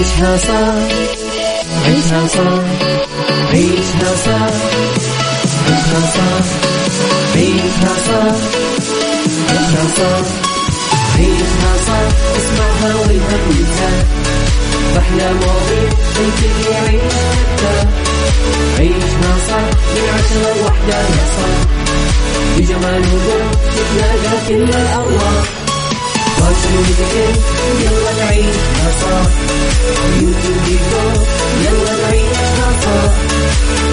عيشها صح عيشها صح عيشها صح عيشها صح عيشها صح عيشها صح عيشها صح اسمعها والهم ينزاح أحلى مواضيع الكل يعيش عيشها صح من عشرة لوحدة يا صاح بجمال وذوق تتلاقى كل الأرواح يلا نعيشها صح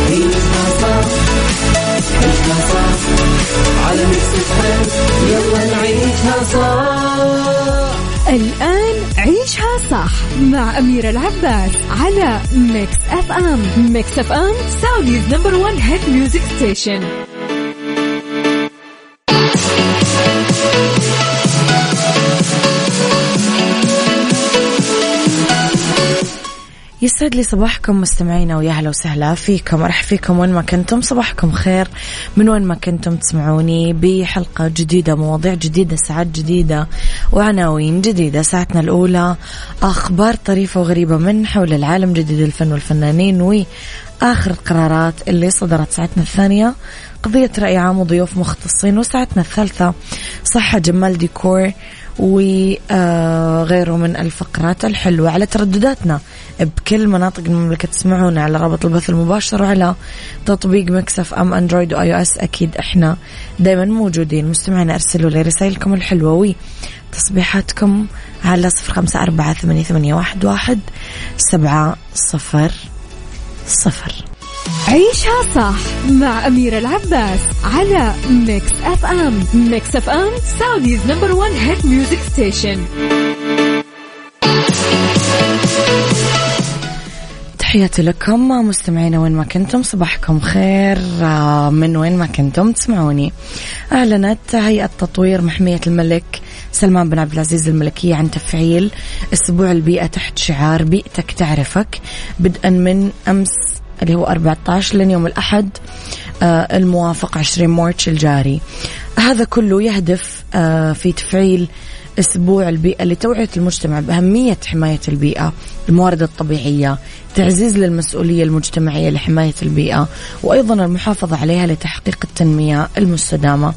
عيشها صح صح على Mix FM يلا نعيشها الآن عيشها صح مع أميرة العباس على Mix FM Mix FM Saudi's number one hit music station يسعد لي صباحكم مستمعينا ويا أهلا وسهلا فيكم. أرحب فيكم وين ما كنتم. صباحكم خير. من وين ما كنتم تسمعوني؟ بحلقة جديدة مواضيع جديدة ساعات جديدة وعناوين جديدة. ساعتنا الأولى أخبار طريفة وغريبة من حول العالم جديد الفن والفنانين وآخر القرارات اللي صدرت. ساعتنا الثانية قضية رأي عام وضيوف مختصين وساعتنا الثالثة صحة جمال ديكور وغيره من الفقرات الحلوة على تردداتنا بكل مناطق المملكة تسمعونا على رابط البث المباشر وعلى تطبيق Mix FM Android و iOS أكيد إحنا دايما موجودين. مستمعين أرسلوا لي رسائلكم الحلوة وتصبيحاتكم على صفر خمسة أربعة ثمانية واحد سبعة صفر صفر. عيشها صح مع أميرة العباس على Mix FM Mix FM Saudi's number one hit music station تحياتي لكم مستمعينا وين ما كنتم صباحكم خير. آه، من وين ما كنتم تسمعوني. أعلنت هيئة تطوير محمية الملك سلمان بن عبد العزيز الملكية عن تفعيل أسبوع البيئة تحت شعار بيئتك تعرفك بدءا من أمس اللي هو 14 لين يوم الأحد آه، الموافق 20 مارتش الجاري. هذا كله يهدف آه، في تفعيل أسبوع البيئة لتوعية المجتمع بأهمية حماية البيئة الموارد الطبيعية تعزيز للمسؤولية المجتمعية لحماية البيئة وأيضا المحافظة عليها لتحقيق التنمية المستدامة.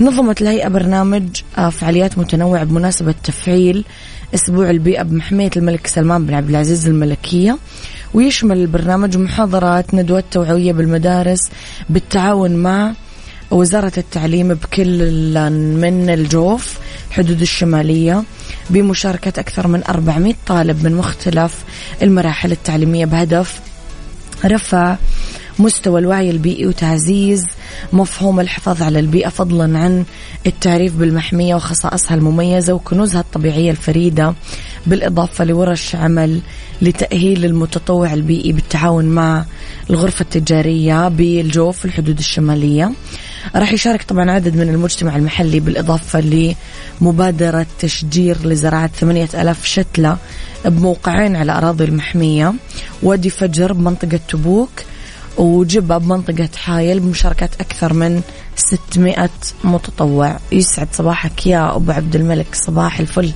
نظمت الهيئة برنامج آه، فعاليات متنوعة بمناسبة تفعيل أسبوع البيئة بمحمية الملك سلمان بن عبد العزيز الملكية. ويشمل البرنامج محاضرات ندوات توعوية بالمدارس بالتعاون مع وزارة التعليم بكل من الجوف الحدود الشمالية بمشاركة أكثر من 400 طالب من مختلف المراحل التعليمية بهدف رفع مستوى الوعي البيئي وتعزيز مفهوم الحفاظ على البيئة فضلا عن التعريف بالمحمية وخصائصها المميزة وكنوزها الطبيعية الفريدة بالإضافة لورش عمل لتأهيل المتطوع البيئي بالتعاون مع الغرفة التجارية بالجوف الحدود الشمالية. راح يشارك طبعا عدد من المجتمع المحلي بالإضافة لمبادرة تشجير لزراعة ثمانية ألاف شتلة بموقعين على أراضي المحمية وادي فجر بمنطقة تبوك وجبة بمنطقة حايل بمشاركة أكثر من 600 متطوع. يسعد صباحك يا أبو عبد الملك. صباح الفل.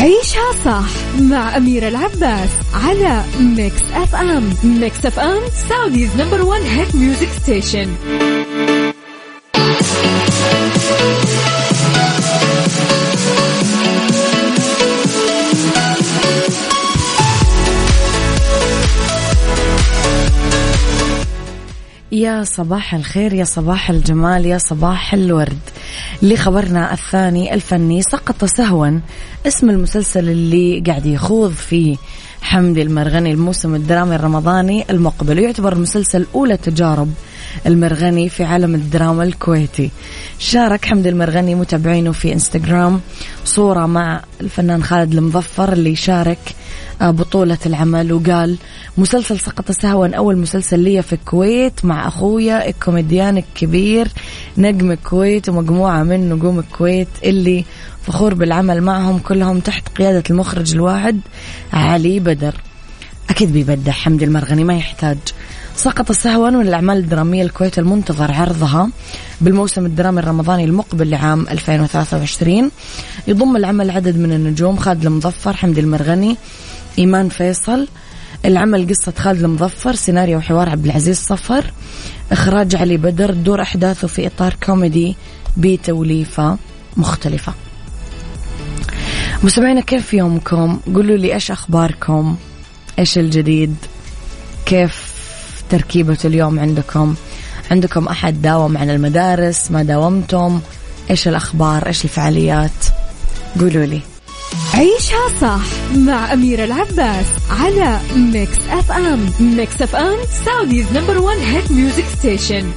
عيشها صح مع أميرة العباس على Mix FM Mix FM Saudi's number one hit music station صباح الخير يا صباح الجمال يا صباح الورد. لخبرنا الثاني الفني سقط سهوا اسم المسلسل اللي قاعد يخوض فيه حمدي المرغني. الموسم الدرامي الرمضاني المقبل. ويعتبر المسلسل أولى تجارب. المرغني في عالم الدراما الكويتي. شارك حمدي المرغني متابعينه في إنستغرام صورة مع الفنان خالد المظفر اللي شارك بطولة العمل وقال مسلسل سقط سهوا أول مسلسل لي في الكويت مع أخويا الكوميديان الكبير نجم الكويت ومجموعة من نجوم الكويت اللي فخور بالعمل معهم كلهم تحت قيادة المخرج الواحد علي بدر. أكيد بيبدع حمدي المرغني ما يحتاج سقط سهوا من الأعمال الدرامية الكويت المنتظر عرضها بالموسم الدرامي الرمضاني المقبل لعام 2023 يضم العمل عدد من النجوم خالد المظفر حمدي المرغني إيمان فيصل. العمل قصة خالد المظفر سيناريو وحوار عبد العزيز صفر. إخراج علي بدر تدور أحداثه في إطار كوميدي بتوليفة مختلفة. مستمعينا كيف يومكم؟ قولوا لي إيش أخباركم؟ إيش الجديد؟ كيف تركيبة اليوم عندكم. عندكم أحد داوم عن المدارس؟ ما داومتم؟ إيش الأخبار؟ إيش الفعاليات؟ قولوا لي. عيشها صح مع أميرة العباس على Mix FM Mix FM Saudi's number one hit music station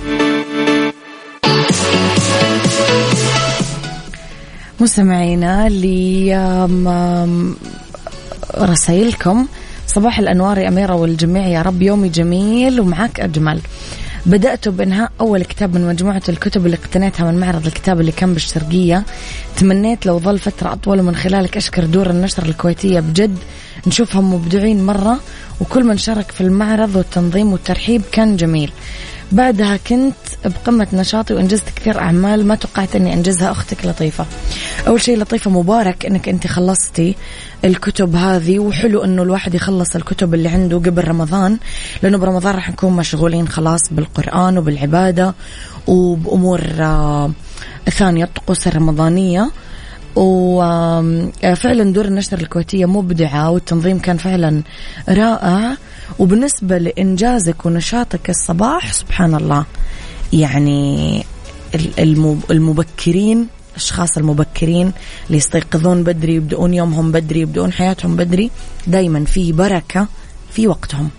مستمعينا لرسائلكم صباح الأنوار يا أميرة والجميع. يا رب يومي جميل ومعك أجمل بدأت بإنهاء أول كتاب من مجموعة الكتب اللي اقتنيتها من معرض الكتاب اللي كان بالشرقية. تمنيت لو ظل فترة أطول ومن خلالك أشكر دور النشر الكويتية بجد. نشوفهم مبدعين مرة وكل من شارك في المعرض والتنظيم والترحيب كان جميل. بعدها كنت بقمة نشاطي وإنجزت كثير أعمال ما توقعت إني أنجزها. أختك لطيفة. أول شيء لطيفة مبارك إنك أنت خلصتي الكتب هذه وحلو إنه الواحد يخلص الكتب اللي عنده قبل رمضان لأنه برمضان راح نكون مشغولين خلاص بالقرآن وبالعبادة وبأمور آه، ثانية الطقوس الرمضانية. وفعلا دور النشر الكويتية مبدعة والتنظيم كان فعلا رائع وبالنسبة لإنجازك ونشاطك الصباح سبحان الله يعني المبكرين الأشخاص المبكرين اللي يستيقظون بدري يبدأون يومهم بدري يبدأون حياتهم بدري دايما في بركة في وقتهم.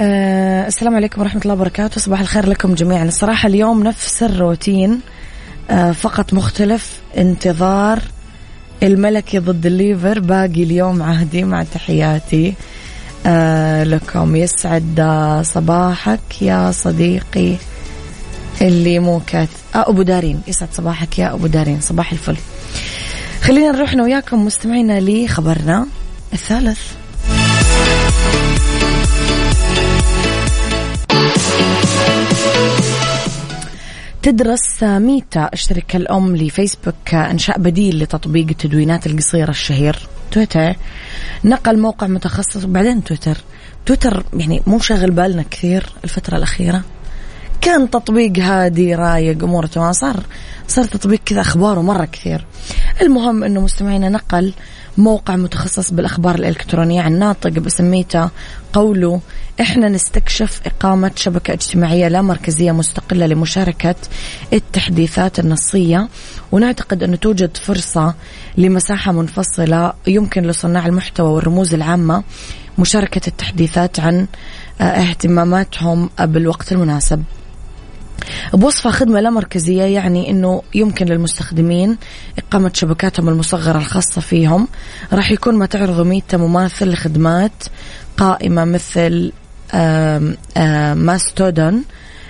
أه السلام عليكم ورحمة الله وبركاته. صباح الخير لكم جميعا. الصراحة اليوم نفس الروتين أه فقط مختلف. انتظار الملكي ضد الليفر. باقي اليوم عهدي مع تحياتي آه لكم. يسعد صباحك يا صديقي. اللي مو كات. آه أبو دارين. يسعد صباحك يا أبو دارين. صباح الفل. خلينا نروح وياكم مستمعينا لخبرنا الثالث. تدرس ميتا. الشركة الأم لفيسبوك إنشاء بديل لتطبيق التدوينات القصيرة الشهير. تويتر. نقل موقع متخصص. وبعدين تويتر. تويتر يعني مو شاغل بالنا كثير الفترة الأخيرة. كان تطبيق هادي رايق اموره تمام؟ صار صار تطبيق كذا اخباره مره كثير. المهم إنه مستمعينا نقل موقع متخصص بالأخبار الإلكترونية عن ناطق باسم ميتا قوله إحنا نستكشف إقامة شبكة اجتماعية لا مركزية مستقلة لمشاركة التحديثات النصية ونعتقد إنه توجد فرصة لمساحة منفصلة يمكن لصناع المحتوى والرموز العامة مشاركة التحديثات عن آه، اهتماماتهم بالوقت المناسب. بوصفها خدمة لا مركزية يعني أنه يمكن للمستخدمين إقامة شبكاتهم المصغرة الخاصة فيهم. راح يكون ما تعرض ميتا مماثل لخدمات قائمة مثل ماستودون.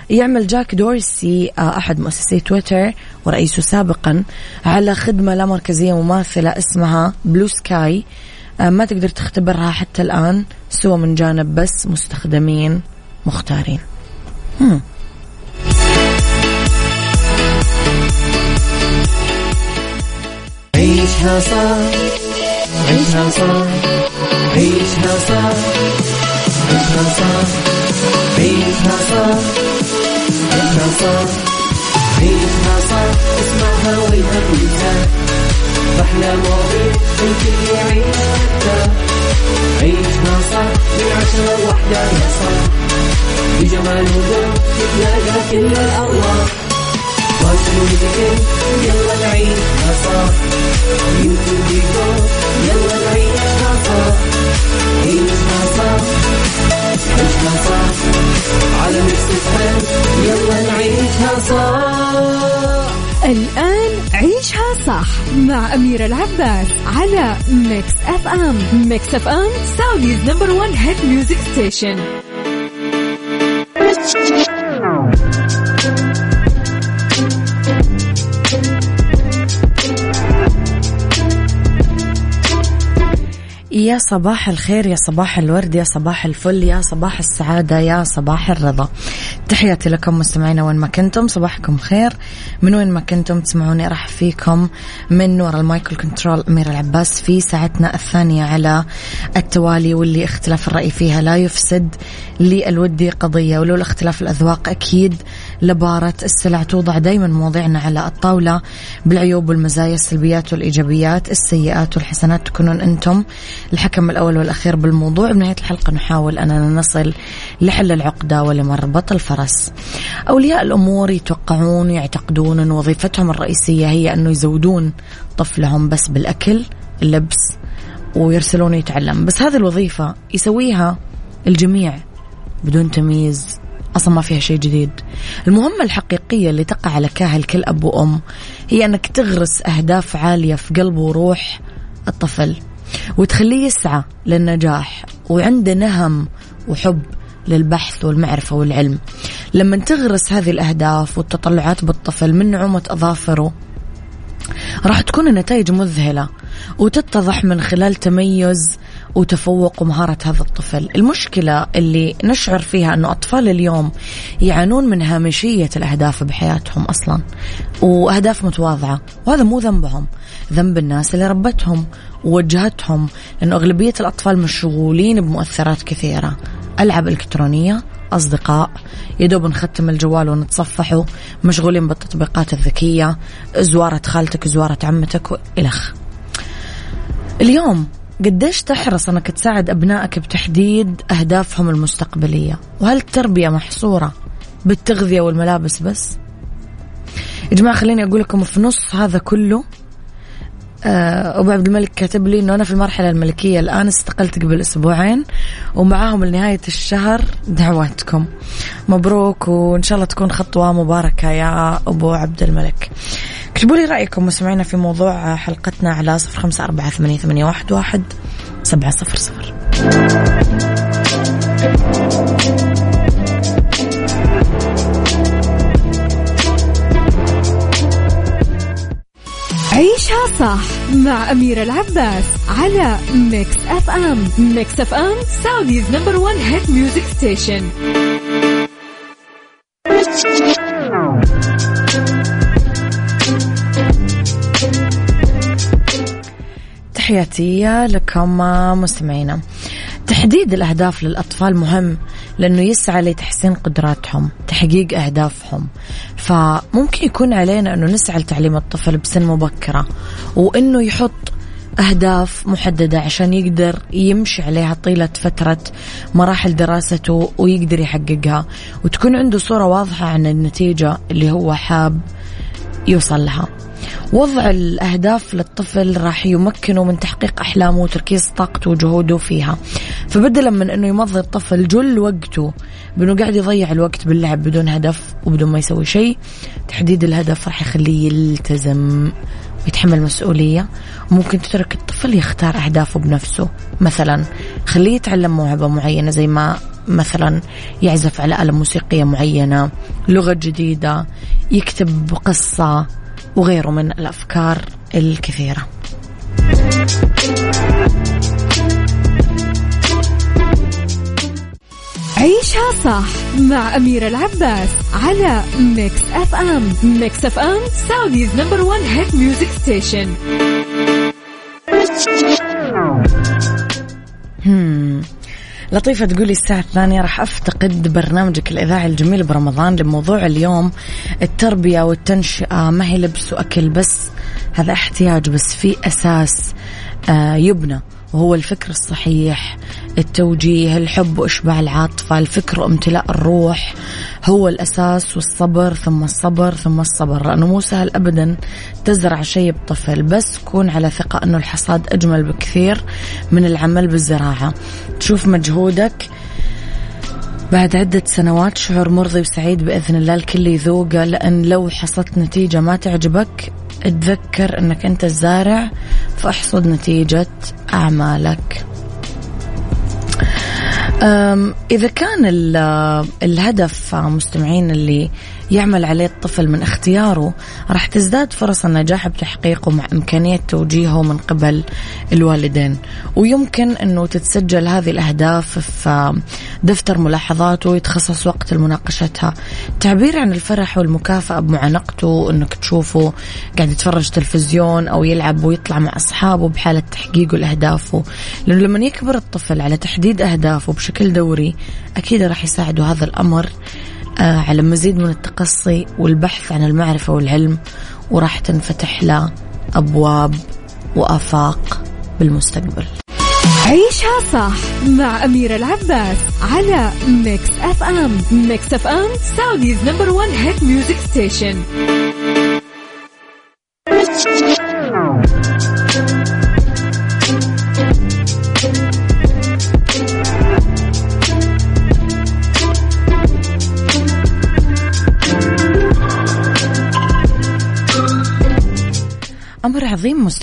يعمل جاك دورسي آه، أحد مؤسسي تويتر ورئيسه سابقا على خدمة لا مركزية مماثلة اسمها Bluesky آه، ما تقدر تختبرها حتى الآن سوى من جانب بس مستخدمين مختارين. عيشها صح عيشها صح عيشها صح عيشها صح عيشها صح عيشها صح عيشها صح اسمعها والهم ينزاح أحلى مواضيع الكل يعيش عيشها صح من عشرة لوحدة يا صاح بجمال وذوق تتلاقى كل الأرواح. fashion وإتيكيت يلا نعيشها صح يوتيوب يقول يلا نعيشها صح عيشها صح عيشها صح على Mix يلا نعيشها صح الآن عيشها صح مع أميرة العباس على Mix FM Mix FM Saudi's number one hit music station يا صباح الخير يا صباح الورد يا صباح الفل يا صباح السعادة يا صباح الرضا. تحياتي لكم مستمعينا وين ما كنتم صباحكم خير. من وين ما كنتم تسمعوني أرحب فيكم من وراء ال mic وال control أميرة العباس في ساعتنا الثانية على التوالي واللي اختلاف الرأي فيها لا يفسد للود قضية ولولا اختلاف الأذواق أكيد لبارت السلع توضع دايما مواضيعنا على الطاولة. بالعيوب والمزايا السلبيات والإيجابيات السيئات والحسنات تكونون أنتم الحكم الأول والأخير بالموضوع. بنهاية الحلقة نحاول أننا نصل لحل العقدة ولمربط الفرس. أولياء الأمور يتوقعون ويعتقدون أن وظيفتهم الرئيسية هي أنه يزودون طفلهم بس بالأكل اللبس ويرسلونه يتعلم. بس هذه الوظيفة يسويها الجميع بدون تمييز. أصلا ما فيها شيء جديد. المهمة الحقيقية اللي تقع على كاهل كل أب وأم هي أنك تغرس أهداف عالية في قلب وروح الطفل وتخليه يسعى للنجاح وعنده نهم وحب للبحث والمعرفة والعلم. لما تغرس هذه الأهداف والتطلعات بالطفل من نعومة أظافره راح تكون النتائج مذهلة وتتضح من خلال تميز وتفوق ومهارة هذا الطفل. المشكلة اللي نشعر فيها أنه أطفال اليوم يعانون من هامشية الأهداف بحياتهم أصلا وأهداف متواضعة وهذا مو ذنبهم ذنب الناس اللي ربتهم ووجهتهم لأنه أغلبية الأطفال مشغولين بمؤثرات كثيرة. ألعاب إلكترونية أصدقاء يدوب نختم الجوال ونتصفحوا مشغولين بالتطبيقات الذكية زوارة خالتك زوارة عمتك وإلخ اليوم قديش تحرص أنك تساعد أبنائك بتحديد أهدافهم المستقبلية؟ وهل التربية محصورة بالتغذية والملابس بس؟ يا جماعة خليني أقول لكم في نص هذا كله آه، أبو عبد الملك كاتب لي إنه أنا في المرحلة الملكية الآن استقلت قبل أسبوعين ومعاهم لنهاية الشهر دعواتكم. مبروك وإن شاء الله تكون خطوة مباركة يا أبو عبد الملك. اكتبوا لي رأيكم مستمعينا في موضوع حلقتنا على صفر خمسة أربعة ثمانية, ثمانية واحد, واحد سبعة صفر صفر. عيشها صح مع أميرة العباس على Mix FM Mix FM Saudi's number one hit music station تحياتي لكم مستمعينا تحديد الأهداف للأطفال مهم لأنه يسعى لتحسين قدراتهم تحقيق أهدافهم. فممكن يكون علينا أنه نسعى لتعليم الطفل بسن مبكرة وأنه يحط أهداف محددة عشان يقدر يمشي عليها طيلة فترة مراحل دراسته ويقدر يحققها. وتكون عنده صورة واضحة عن النتيجة اللي هو حاب يوصل لها. وضع الأهداف للطفل راح يمكنه من تحقيق أحلامه وتركيز طاقته وجهوده فيها. فبدلا من أنه يمضي الطفل جل وقته بأنه قاعد يضيع الوقت باللعب بدون هدف وبدون ما يسوي شيء تحديد الهدف راح يخليه يلتزم ويتحمل مسؤولية. وممكن تترك الطفل يختار أهدافه بنفسه. مثلا خليه يتعلم موهبة معينة زي ما مثلا يعزف على آلة موسيقية معينة لغة جديدة يكتب قصة وغيره من الأفكار الكثيرة. عيشها صح مع أميرة العباس على Mix FM Mix FM Saudi's number one hit music station لطيفة تقولي الساعة الثانية راح أفتقد برنامجك الإذاعي الجميل برمضان لموضوع اليوم. التربية والتنشئة ما هي لبس وأكل بس؟ هذا احتياج بس في أساس آه، يبنى. وهو الفكر الصحيح التوجيه الحب وإشباع العاطفة الفكر وامتلاء الروح هو الأساس والصبر ثم الصبر ثم الصبر. لأنه مو سهل أبدا تزرع شيء بطفل بس كون على ثقة أنه الحصاد أجمل بكثير من العمل بالزراعة. تشوف مجهودك بعد عدة سنوات شعور مرضي وسعيد بإذن الله الكل يذوقه لأن لو حصلت نتيجة ما تعجبك تذكر أنك أنت الزارع فاحصد نتيجة أعمالك. إذا كان الهدف مستمعين اللي يعمل عليه الطفل من اختياره راح تزداد فرص النجاح بتحقيقه مع إمكانية توجيهه من قبل الوالدين. ويمكن أنه تتسجل هذه الأهداف في دفتر ملاحظات ويتخصص وقت لمناقشتها. تعبير عن الفرح والمكافأة بمعانقته أنك تشوفه قاعد يتفرج تلفزيون أو يلعب ويطلع مع أصحابه بحالة تحقيقه لأهدافه. لأنه لما يكبر الطفل على تحديد أهدافه بشكل دوري أكيد راح يساعده هذا الأمر آه، على مزيد من التقصي والبحث عن المعرفة والعلم وراح تنفتح له أبواب وآفاق بالمستقبل. عيشها صح مع أميرة العباس على Mix FM Mix FM Saudi's number one hit music station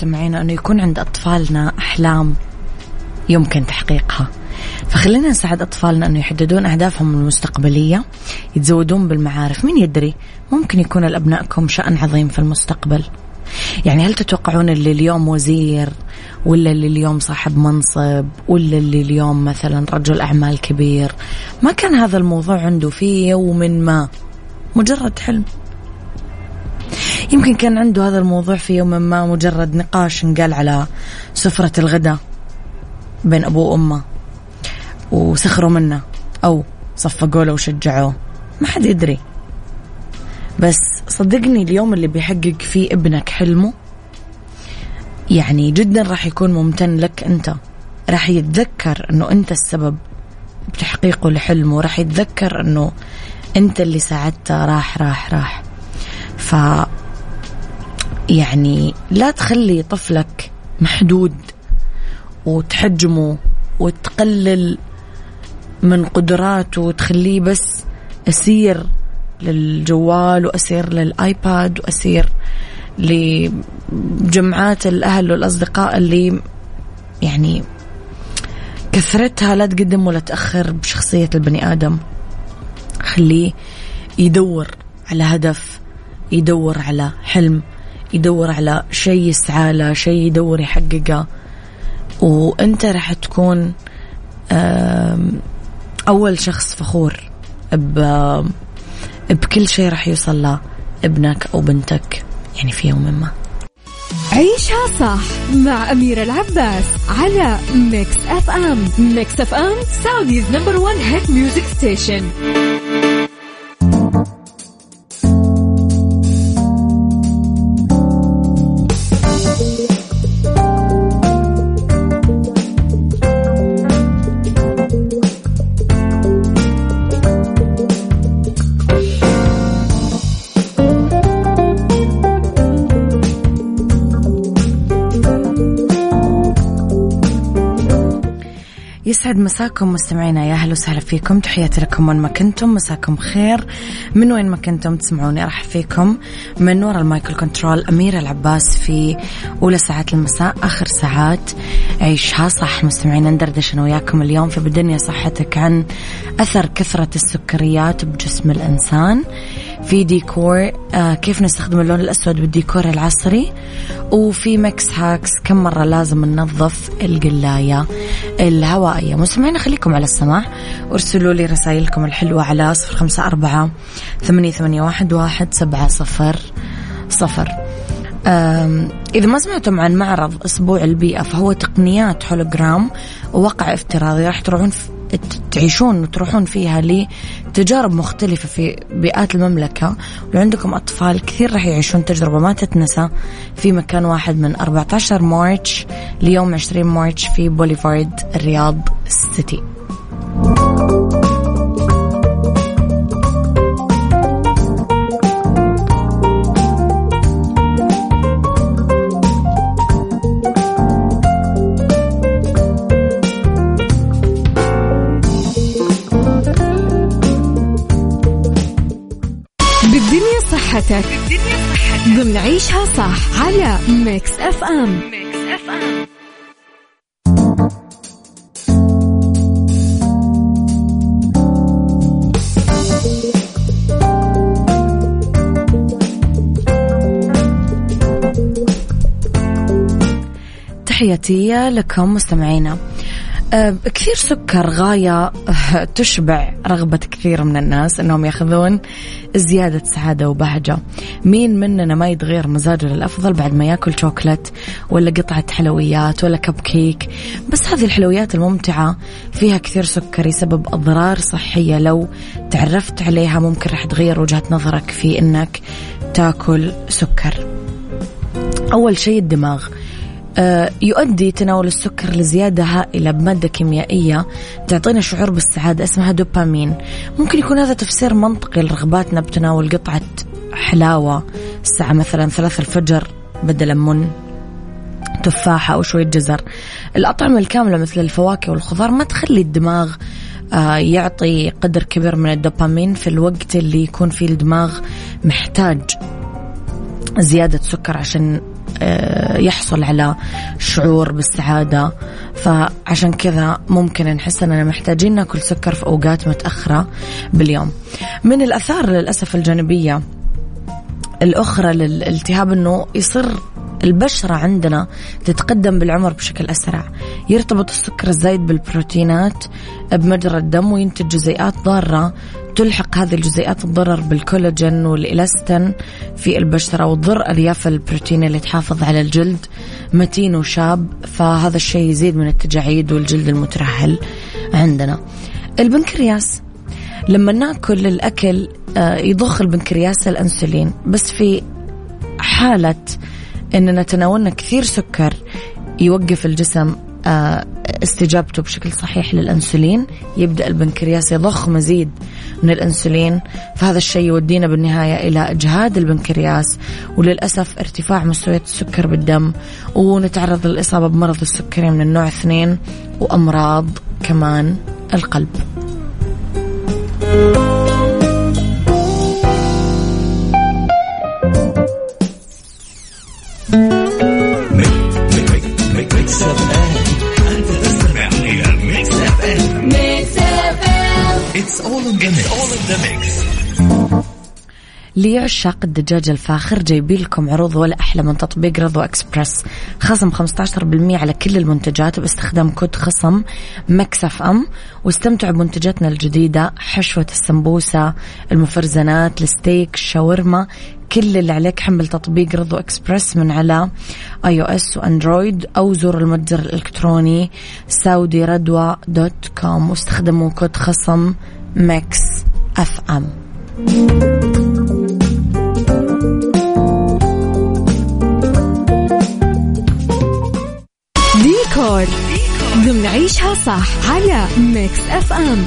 مستمعينا أنه يكون عند أطفالنا أحلام يمكن تحقيقها. فخلينا نساعد أطفالنا أنه يحددون أهدافهم المستقبلية يتزودون بالمعارف. مين يدري؟ ممكن يكون لأبنائكم شأن عظيم في المستقبل. يعني هل تتوقعون اللي اليوم وزير ولا اللي اليوم صاحب منصب ولا اللي اليوم مثلا رجل أعمال كبير؟ ما كان هذا الموضوع عنده في يوم ما. مجرد حلم. يمكن كان عنده هذا الموضوع في يوم ما مجرد نقاش قال على سفرة الغداء بين أبوه وأمه وسخروا منه أو صفقوا له وشجعوه ما حد يدري. بس صدقني اليوم اللي بيحقق فيه ابنك حلمه يعني جدا راح يكون ممتن لك أنت. راح يتذكر أنه أنت السبب بتحقيقه لحلمه. راح يتذكر أنه أنت اللي ساعدته. راح راح راح. ف يعني لا تخلي طفلك محدود وتحجمه وتقلل من قدراته وتخليه بس أسير للجوال وأسير للآيباد وأسير لجمعات الأهل والأصدقاء اللي يعني كثرتها لا تقدم ولا تأخر بشخصية البني آدم. خليه يدور على هدف يدور على حلم يدور على شيء يسعى له شيء يدور يحققه. وأنت راح تكون أول شخص فخور بكل شيء راح يوصل له ابنك أو بنتك يعني في يوم ما. عيشها صح مع أميرة العباس على Mix FM Mix FM Saudi's number one hit music station يسعد مساكم مستمعينا. يا أهلا وسهلا فيكم. تحياتي لكم وين ما كنتم. مساكم خير. من وين ما كنتم تسمعوني أرحب فيكم من وراء ال mic وال control أميرة العباس في أولى ساعات المساء آخر ساعات عيشها. صح مستمعينا ندردش أنا وياكم اليوم. في بالدنيا صحتك عن أثر كثرة السكريات بجسم الإنسان. في ديكور آه كيف نستخدم اللون الأسود بالديكور العصري؟ وفي Mix hacks كم مرة لازم ننظف القلاية الهوائية. مستمعينا خليكم على السماع. وارسلوا لي رسائلكم الحلوة على صفر خمسة أربعة ثمانية, ثمانية واحد, واحد سبعة صفر صفر. إذا ما سمعتم عن معرض أسبوع البيئة فهو تقنيات هولوجرام وواقع افتراضي راح تروحون تعيشون وتروحون فيها لتجارب مختلفة في بيئات المملكة. ولو عندكم أطفال كثير راح يعيشون تجربة ما تتنسى في مكان واحد من 14 مارتش ليوم 20 مارتش في بوليفارد الرياض سيتي. صحتك ضمن عيشها صح على ميكس اف ام اف ام تحياتي لكم مستمعينا. كثير سكر غاية أه تشبع رغبة كثير من الناس أنهم يأخذون زيادة سعادة وبهجة. مين مننا ما يتغير مزاجه للأفضل بعد ما ياكل شوكلت ولا قطعة حلويات ولا كب كيك بس هذه الحلويات الممتعة فيها كثير سكر يسبب أضرار صحية. لو تعرفت عليها ممكن راح تغير وجهة نظرك في أنك تاكل سكر. أول شيء الدماغ. يؤدي تناول السكر لزيادة هائلة بمادة كيميائية تعطينا شعور بالسعادة اسمها دوبامين. ممكن يكون هذا تفسير منطقي لرغباتنا بتناول قطعة حلاوة الساعة مثلا ثلاثة الفجر بدلا من تفاحة أو شوية جزر. الأطعمة الكاملة مثل الفواكه والخضار ما تخلي الدماغ آه، يعطي قدر كبير من الدوبامين في الوقت اللي يكون فيه الدماغ محتاج زيادة سكر عشان آه، يحصل على شعور بالسعادة. فعشان كذا ممكن نحس أننا محتاجين ناكل سكر في أوقات متأخرة باليوم. من الأثار للأسف الجانبية الأخرى للالتهاب أنه يصير البشرة عندنا تتقدم بالعمر بشكل أسرع. يرتبط السكر الزايد بالبروتينات بمجرى الدم وينتج جزيئات ضارة تلحق هذه الجزيئات الضرر بالكولاجين والإلاستين في البشرة وتضر ألياف البروتين اللي تحافظ على الجلد متين وشاب فهذا الشيء يزيد من التجاعيد والجلد المترهل عندنا. البنكرياس لما نأكل الأكل آه، يضخ البنكرياس الأنسولين بس في حالة أننا تناولنا كثير سكر يوقف الجسم آه، استجابته بشكل صحيح للأنسولين يبدأ البنكرياس يضخ مزيد. من الأنسولين فهذا الشيء يودينا بالنهاية إلى إجهاد البنكرياس وللأسف ارتفاع مستويات السكر بالدم ونتعرض للإصابة بمرض السكري من النوع اثنين وأمراض كمان القلب. ليعشق الدجاج الفاخر جايبين لكم عروض ولا أحلى من تطبيق رضوى إكسبرس خصم 15% على كل المنتجات باستخدام كود خصم ميكس اف ام. واستمتعوا بمنتجاتنا الجديدة حشوة السمبوسة المفرزنات الستيك الشاورما كل اللي عليك حمل تطبيق رضوى اكسبرس من على iOS وأندرويد أو زوروا المتجر الإلكتروني سعودي رضوى dot com. واستخدموا كود خصم ميكس أف أم. ديكور. ضمن عيشها صح على ميكس أف أم.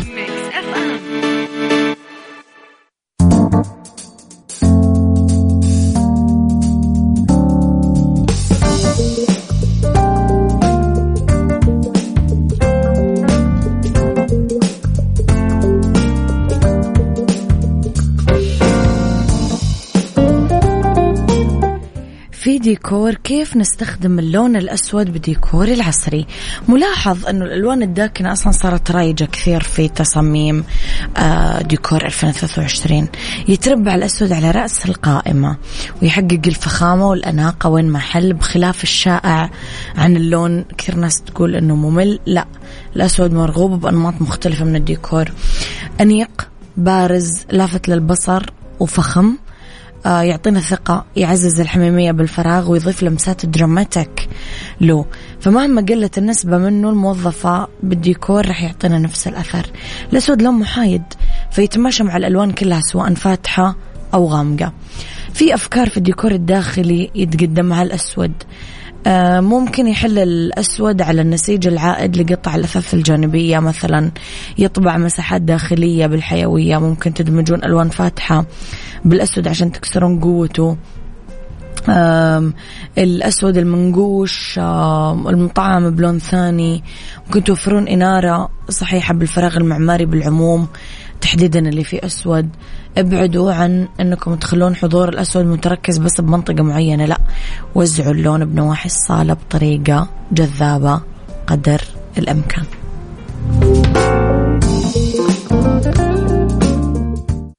ديكور كيف نستخدم اللون الأسود بديكور العصري. ملاحظ أنه الألوان الداكنة أصلا صارت رايجة كثير في تصاميم آه، ديكور 2023 يتربع الأسود على رأس القائمة ويحقق الفخامة والأناقة وين ما حل بخلاف الشائع. عن اللون كثير ناس تقول أنه ممل. لا الأسود مرغوب بأنماط مختلفة من الديكور. أنيق بارز لافت للبصر وفخم. يعطينا ثقة يعزز الحميمية بالفراغ ويضيف لمسات دراماتيك له. فمهما قلت النسبة منه الموظفة بالديكور راح يعطينا نفس الأثر. الأسود لون محايد فيتماشى مع الألوان كلها سواء فاتحة أو غامقة. في أفكار في الديكور الداخلي يتقدمها الأسود. آه، ممكن يحل الأسود على النسيج العائد لقطع الأثاث الجانبية مثلا يطبع مساحات داخلية بالحيوية. ممكن تدمجون ألوان فاتحة بالأسود عشان تكسرون قوته. الأسود المنقوش المطعم بلون ثاني. ممكن توفرون إنارة صحيحة بالفراغ المعماري بالعموم تحديدا اللي فيه أسود. ابعدوا عن أنكم تخلون حضور الأسود متركز بس بمنطقة معينة لا. وزعوا اللون بنواحي الصالة بطريقة جذابة قدر الإمكان.